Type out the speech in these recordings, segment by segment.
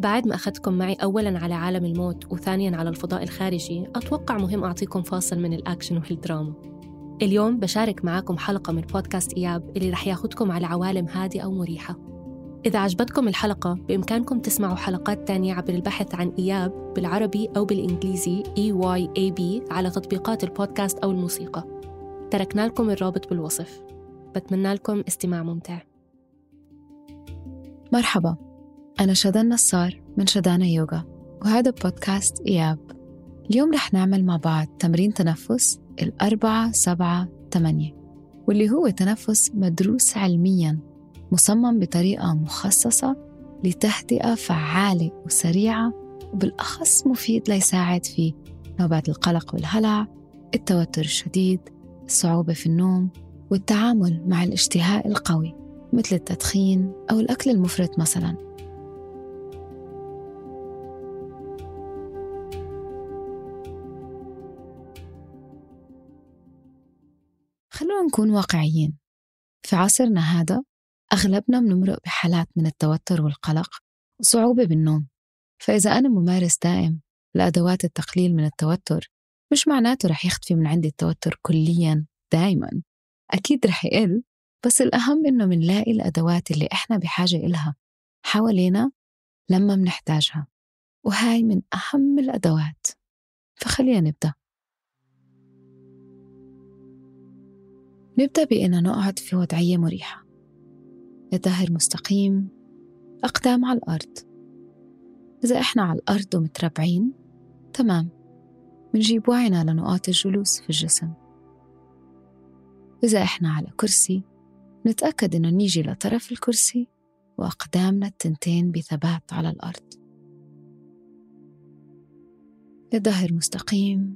بعد ما أخذتكم معي أولاً على عالم الموت وثانياً على الفضاء الخارجي أتوقع مهم أعطيكم فاصل من الأكشن والدراما. اليوم بشارك معاكم حلقة من بودكاست إياب اللي رح ياخدكم على عوالم هادئة ومريحة. إذا عجبتكم الحلقة بإمكانكم تسمعوا حلقات تانية عبر البحث عن إياب بالعربي أو بالإنجليزي EYAB على تطبيقات البودكاست أو الموسيقى. تركنا لكم الرابط بالوصف. بتمنى لكم استماع ممتع. مرحبا أنا شدان نصار من شدانا يوغا وهذا بودكاست إياب. اليوم رح نعمل مع بعض تمرين تنفس الأربعة سبعة ثمانية واللي هو تنفس مدروس علمياً مصمم بطريقة مخصصة لتهدئة فعالة وسريعة وبالأخص مفيد ليساعد في نوبات القلق والهلع التوتر الشديد الصعوبة في النوم والتعامل مع الاشتهاء القوي مثل التدخين أو الأكل المفرط مثلاً. خلونا نكون واقعيين. في عصرنا هذا أغلبنا بنمرق بحالات من التوتر والقلق وصعوبة بالنوم. فإذا أنا ممارس دائم لأدوات التقليل من التوتر مش معناته رح يختفي من عندي التوتر كليا دائما. أكيد رح يقل بس الأهم إنه منلاقي الأدوات اللي إحنا بحاجة إلها حوالينا لما منحتاجها وهاي من أهم الأدوات. فخلينا نبدأ. نبدأ بإننا نقعد في وضعية مريحة. الظهر مستقيم أقدام على الأرض. إذا إحنا على الأرض ومتربعين تمام. منجيب وعينا لنقاط الجلوس في الجسم. إذا إحنا على كرسي نتأكد إنه نيجي لطرف الكرسي وأقدامنا التنتين بثبات على الأرض. الظهر مستقيم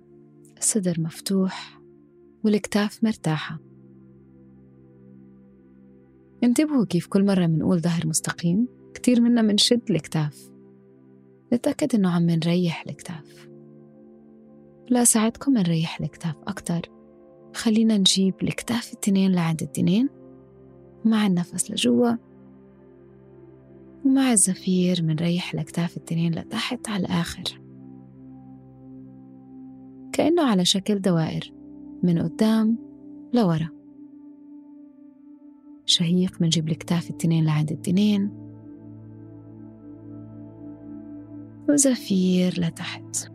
الصدر مفتوح والكتاف مرتاحة. انتبهوا كيف كل مرة منقول ظهر مستقيم كتير منا منشد الكتاف. نتأكد إنه عم نريح الكتاف. لا ساعدكم نريح الكتاف أكتر. خلينا نجيب الكتاف التنين لعند التنين مع النفس لجوا ومع الزفير منريح الأكتاف التنين لتحت على الآخر. كأنه على شكل دوائر من قدام لورا. شهيق منجيب الكتاف التنين لعند التنين وزفير لتحت.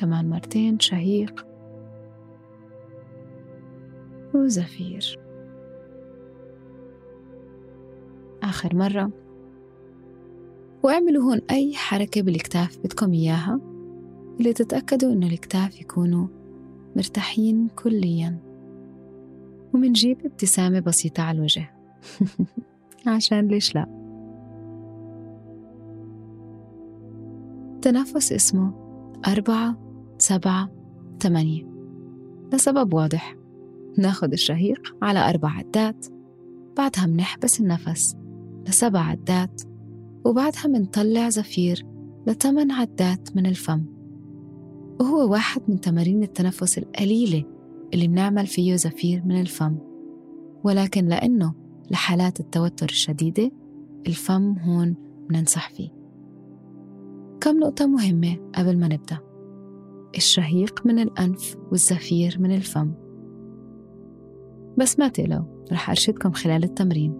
كمان مرتين شهيق وزفير. آخر مرة. واعملوا هون أي حركة بالكتاف بدكم إياها اللي تتأكدوا إنه الكتاف يكونوا مرتاحين كلياً. ومنجيب ابتسامة بسيطة على الوجه. عشان ليش لا؟ تنفس اسمه أربعة سبعة ثمانية. لسبب واضح. ناخد الشهيق على أربع عدات بعدها منحبس النفس لسبع عدات وبعدها منطلع زفير لثمان عدات من الفم. وهو واحد من تمارين التنفس القليلة اللي بنعمل فيه زفير من الفم. ولكن لأنه لحالات التوتر الشديدة الفم هون بننصح فيه. كم نقطة مهمة قبل ما نبدأ؟ الشهيق من الأنف والزفير من الفم. بس ما تقلقوا رح أرشدكم خلال التمرين.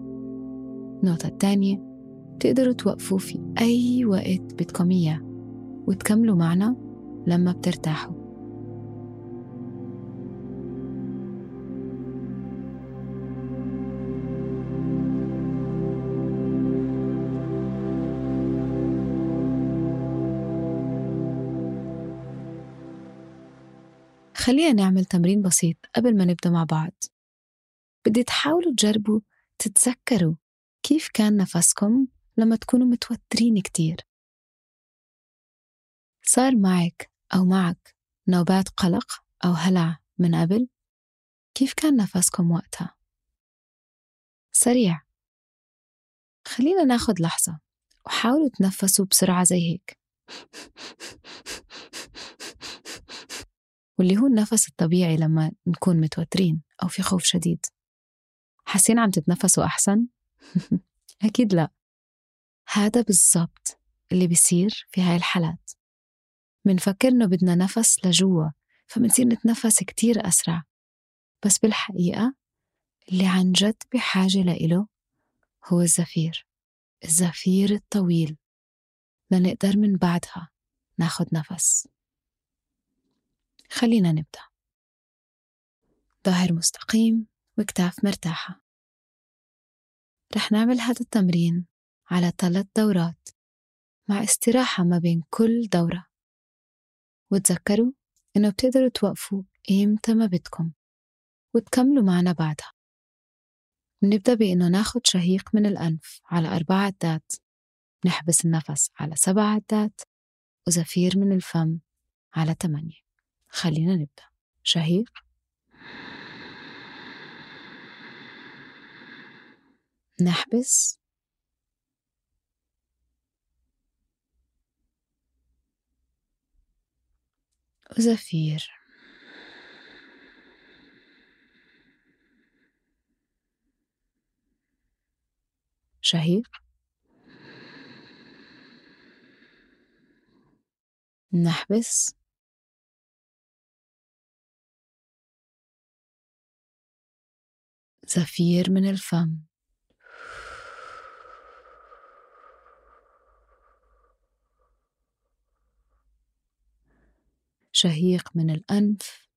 النقطة الثانية بتقدروا توقفوا في أي وقت بدكم إياه وتكملوا معنا لما بترتاحوا. خلينا نعمل تمرين بسيط قبل ما نبدأ مع بعض. بدي تحاولوا تجربوا تتذكروا كيف كان نفسكم لما تكونوا متوترين كتير. صار معك أو معك نوبات قلق أو هلع من قبل؟ كيف كان نفسكم وقتها؟ سريع. خلينا ناخد لحظة وحاولوا تنفسوا بسرعة زي هيك. واللي هو النفس الطبيعي لما نكون متوترين أو في خوف شديد. حاسين عم تتنفسوا أحسن؟ أكيد لا. هذا بالضبط اللي بيصير في هاي الحالات. منفكر إنه بدنا نفس لجوا فمنصير نتنفس كتير أسرع. بس بالحقيقة اللي عن جد بحاجة لإله هو الزفير. الزفير الطويل. لنقدر من بعدها ناخد نفس. خلينا نبدأ. ظهر مستقيم وكتاف مرتاحة. رح نعمل هذا التمرين على ثلاث دورات مع استراحة ما بين كل دورة. وتذكروا إنه بتقدروا توقفوا إمتى ما بدكم وتكملوا معنا بعدها. بنبدأ بإنه ناخد شهيق من الأنف على أربع عدات نحبس النفس على سبع عدات وزفير من الفم على ثمانية. خلينا نبدأ. شهيق نحبس؟ وزفير شهيق نحبس؟ زفير من الفم. شهيق من الأنف.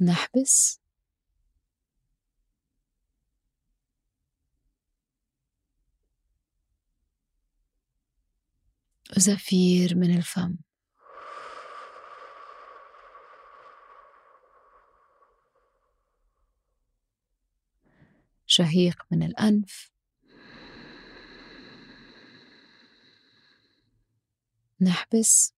نحبس. زفير من الفم. شهيق من الأنف. نحبس.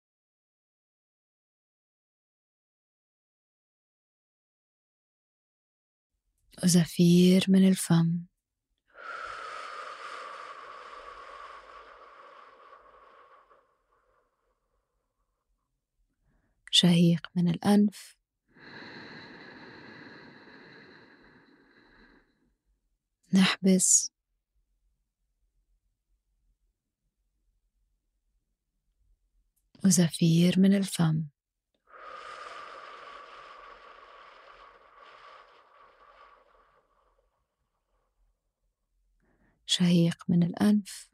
زفير من الفم. شهيق من الأنف. نحبس. وزفير من الفم. شهيق من الأنف.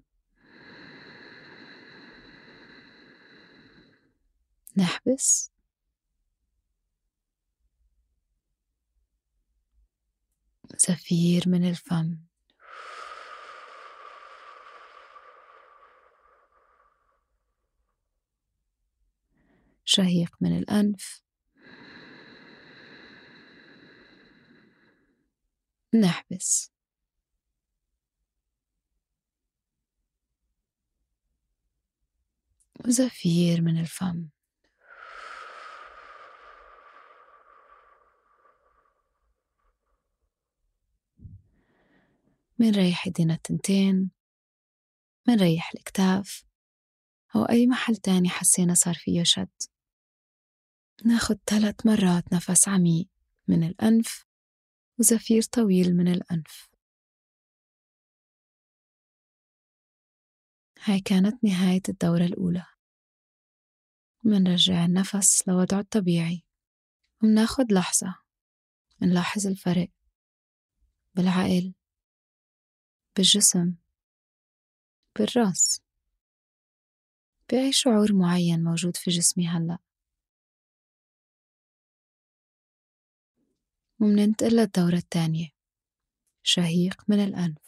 نحبس. زفير من الفم. شهيق من الأنف. نحبس. وزفير من الفم. منريح ايدينا التنتين منريح الكتاف أو أي محل تاني حسينا صار فيه شد ناخد ثلاث مرات نفس عميق من الأنف وزفير طويل من الأنف. هاي كانت نهاية الدورة الأولى. منرجع النفس لوضعه الطبيعي. ومناخد لحظة. نلاحظ الفرق. بالعقل. بالجسم بالرأس. بأي شعور معين موجود في جسمي هلأ؟ ومننتقل للدورة التانية شهيق من الأنف.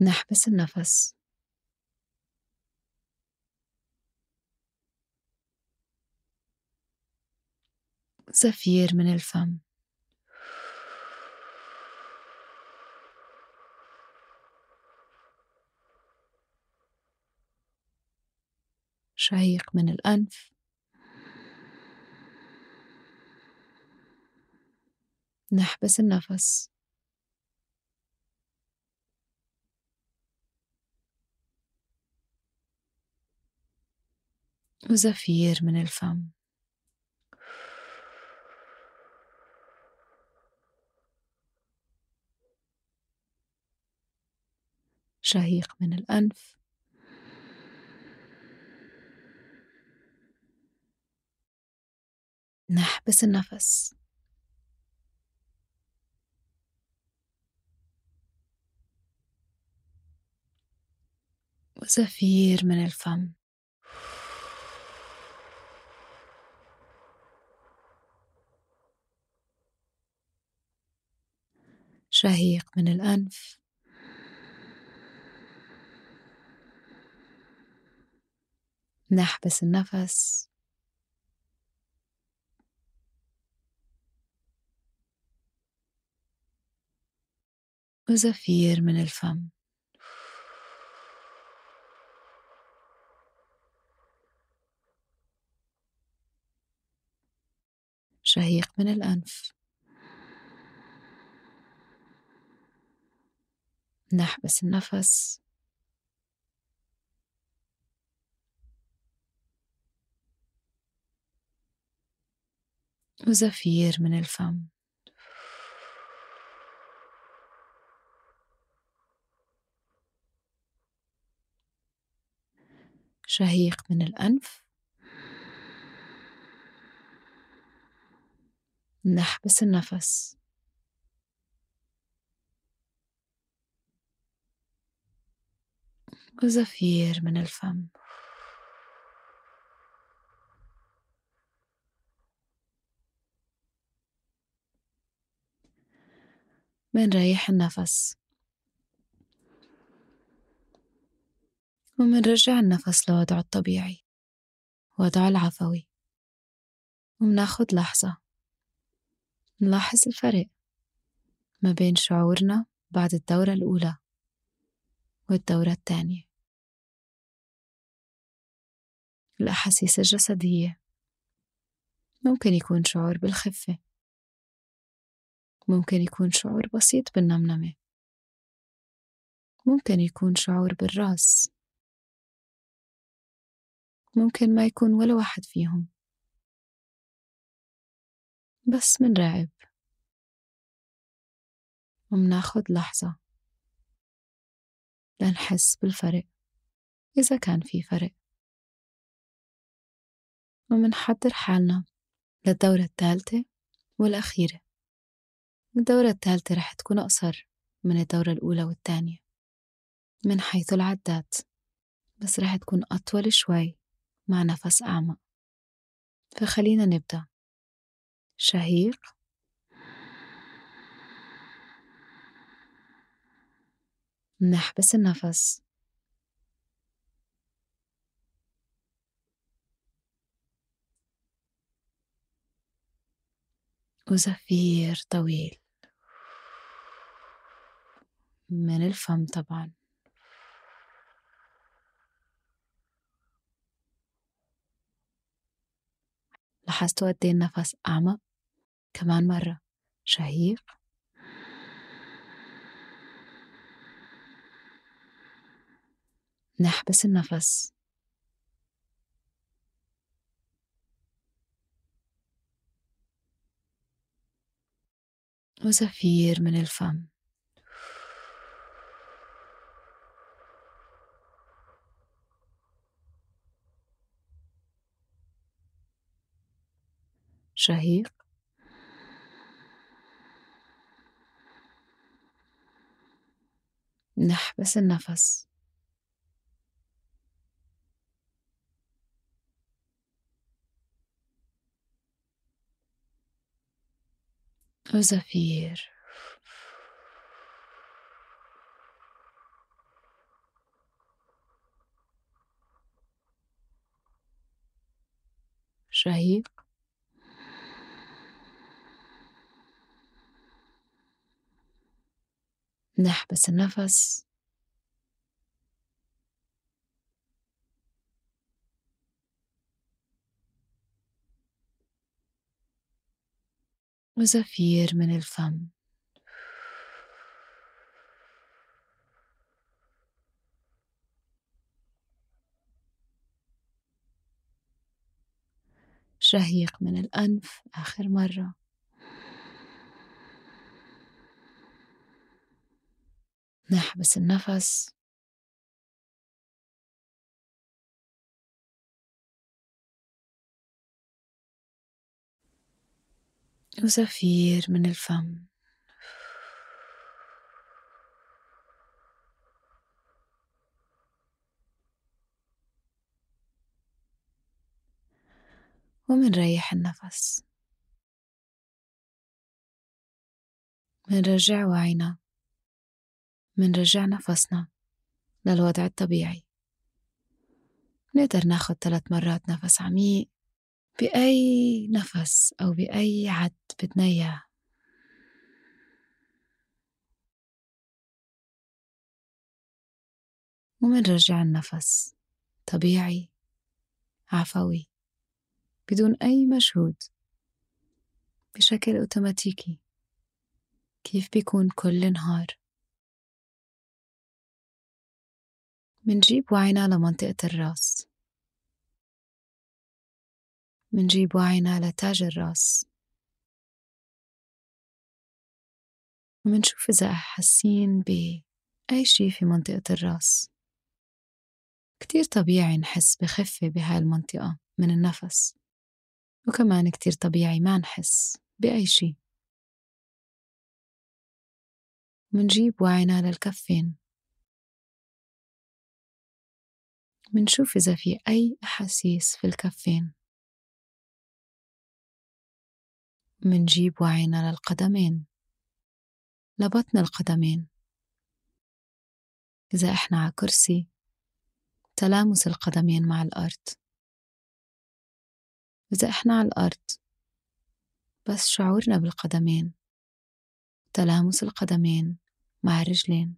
نحبس النفس. زفير من الفم. شهيق من الأنف. نحبس النفس. وزفير من الفم. شهيق من الأنف. نحبس النفس. وزفير من الفم. شهيق من الأنف. نحبس النفس. وزفير من الفم. شهيق من الأنف. نحبس النفس. وزفير من الفم. شهيق من الأنف. نحبس النفس. وزفير من الفم. منريح النفس. ومنرجع النفس لوضعه الطبيعي وضعه العفوي ومناخد لحظة نلاحظ الفرق ما بين شعورنا بعد الدورة الأولى والدورة الثانية. الأحاسيس الجسدية ممكن يكون شعور بالخفة ممكن يكون شعور بسيط بالنمنمة ممكن يكون شعور بالرأس. ممكن ما يكون ولا واحد فيهم. بس منراقب ومناخد لحظة. لنحس بالفرق. إذا كان في فرق. ومنحضر حالنا للدورة الثالثة والأخيرة. الدورة الثالثة رح تكون أقصر من الدورة الأولى والثانية. من حيث العدات. بس رح تكون أطول شوي. مع نفس أعمق فخلينا نبدأ. شهيق. نحبس النفس. وزفير طويل. من الفم طبعا. لاحظتوا قد النفس أعمق؟ كمان مرة. شهيق. نحبس النفس. وزفير من الفم. شهيق. نحبس النفس. وزفير. شهيق. نحبس النفس وزفير من الفم. شهيق من الأنف آخر مرة. نحبس النفس. وزفير من الفم. ومنريح النفس. منرجع وعينا. منرجع نفسنا للوضع الطبيعي. نقدر ناخد ثلاث مرات نفس عميق بأي نفس أو بأي عد بدنا إياه ومنرجع النفس طبيعي عفوي بدون أي مجهود بشكل أوتوماتيكي كيف بيكون كل نهار. منجيب وعينا لمنطقة الراس. منجيب وعينا لتاج الراس. ومنشوف إذا حاسين بأي شي في منطقة الراس. كتير طبيعي نحس بخفة بهاي المنطقة من النفس. وكمان كتير طبيعي ما نحس بأي شي منجيب وعينا للكفين. منشوف إذا في أي أحاسيس في الكفين. منجيب وعينا للقدمين. لبطن القدمين. إذا إحنا على كرسي تلامس القدمين مع الأرض. إذا إحنا على الأرض بس شعورنا بالقدمين. تلامس القدمين مع الرجلين.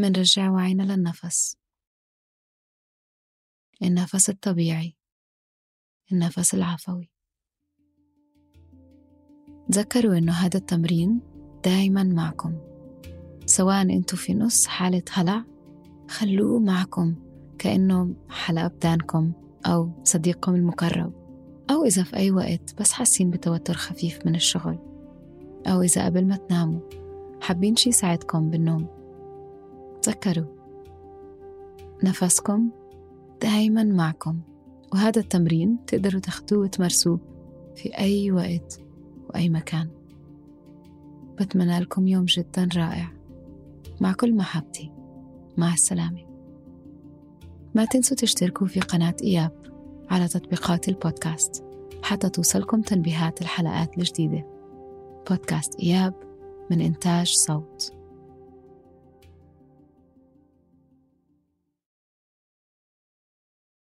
منرجع وعينا للنفس. النفس الطبيعي. النفس العفوي. تذكروا إنه هذا التمرين دايما معكم. سواء أنتوا في نص حالة هلع خلوه معكم كأنه حلقة بدانكم أو صديقكم المقرب. أو إذا في أي وقت بس حاسين بتوتر خفيف من الشغل. أو إذا قبل ما تناموا حابين شي يساعدكم بالنوم. تذكروا نفسكم دايما معكم وهذا التمرين تقدروا تاخدوه وتمارسوه في أي وقت وأي مكان. بتمنى لكم يوم جدا رائع. مع كل محبتي مع السلامة. ما تنسوا تشتركوا في قناة إياب على تطبيقات البودكاست حتى توصلكم تنبيهات الحلقات الجديدة. بودكاست إياب من إنتاج صوت.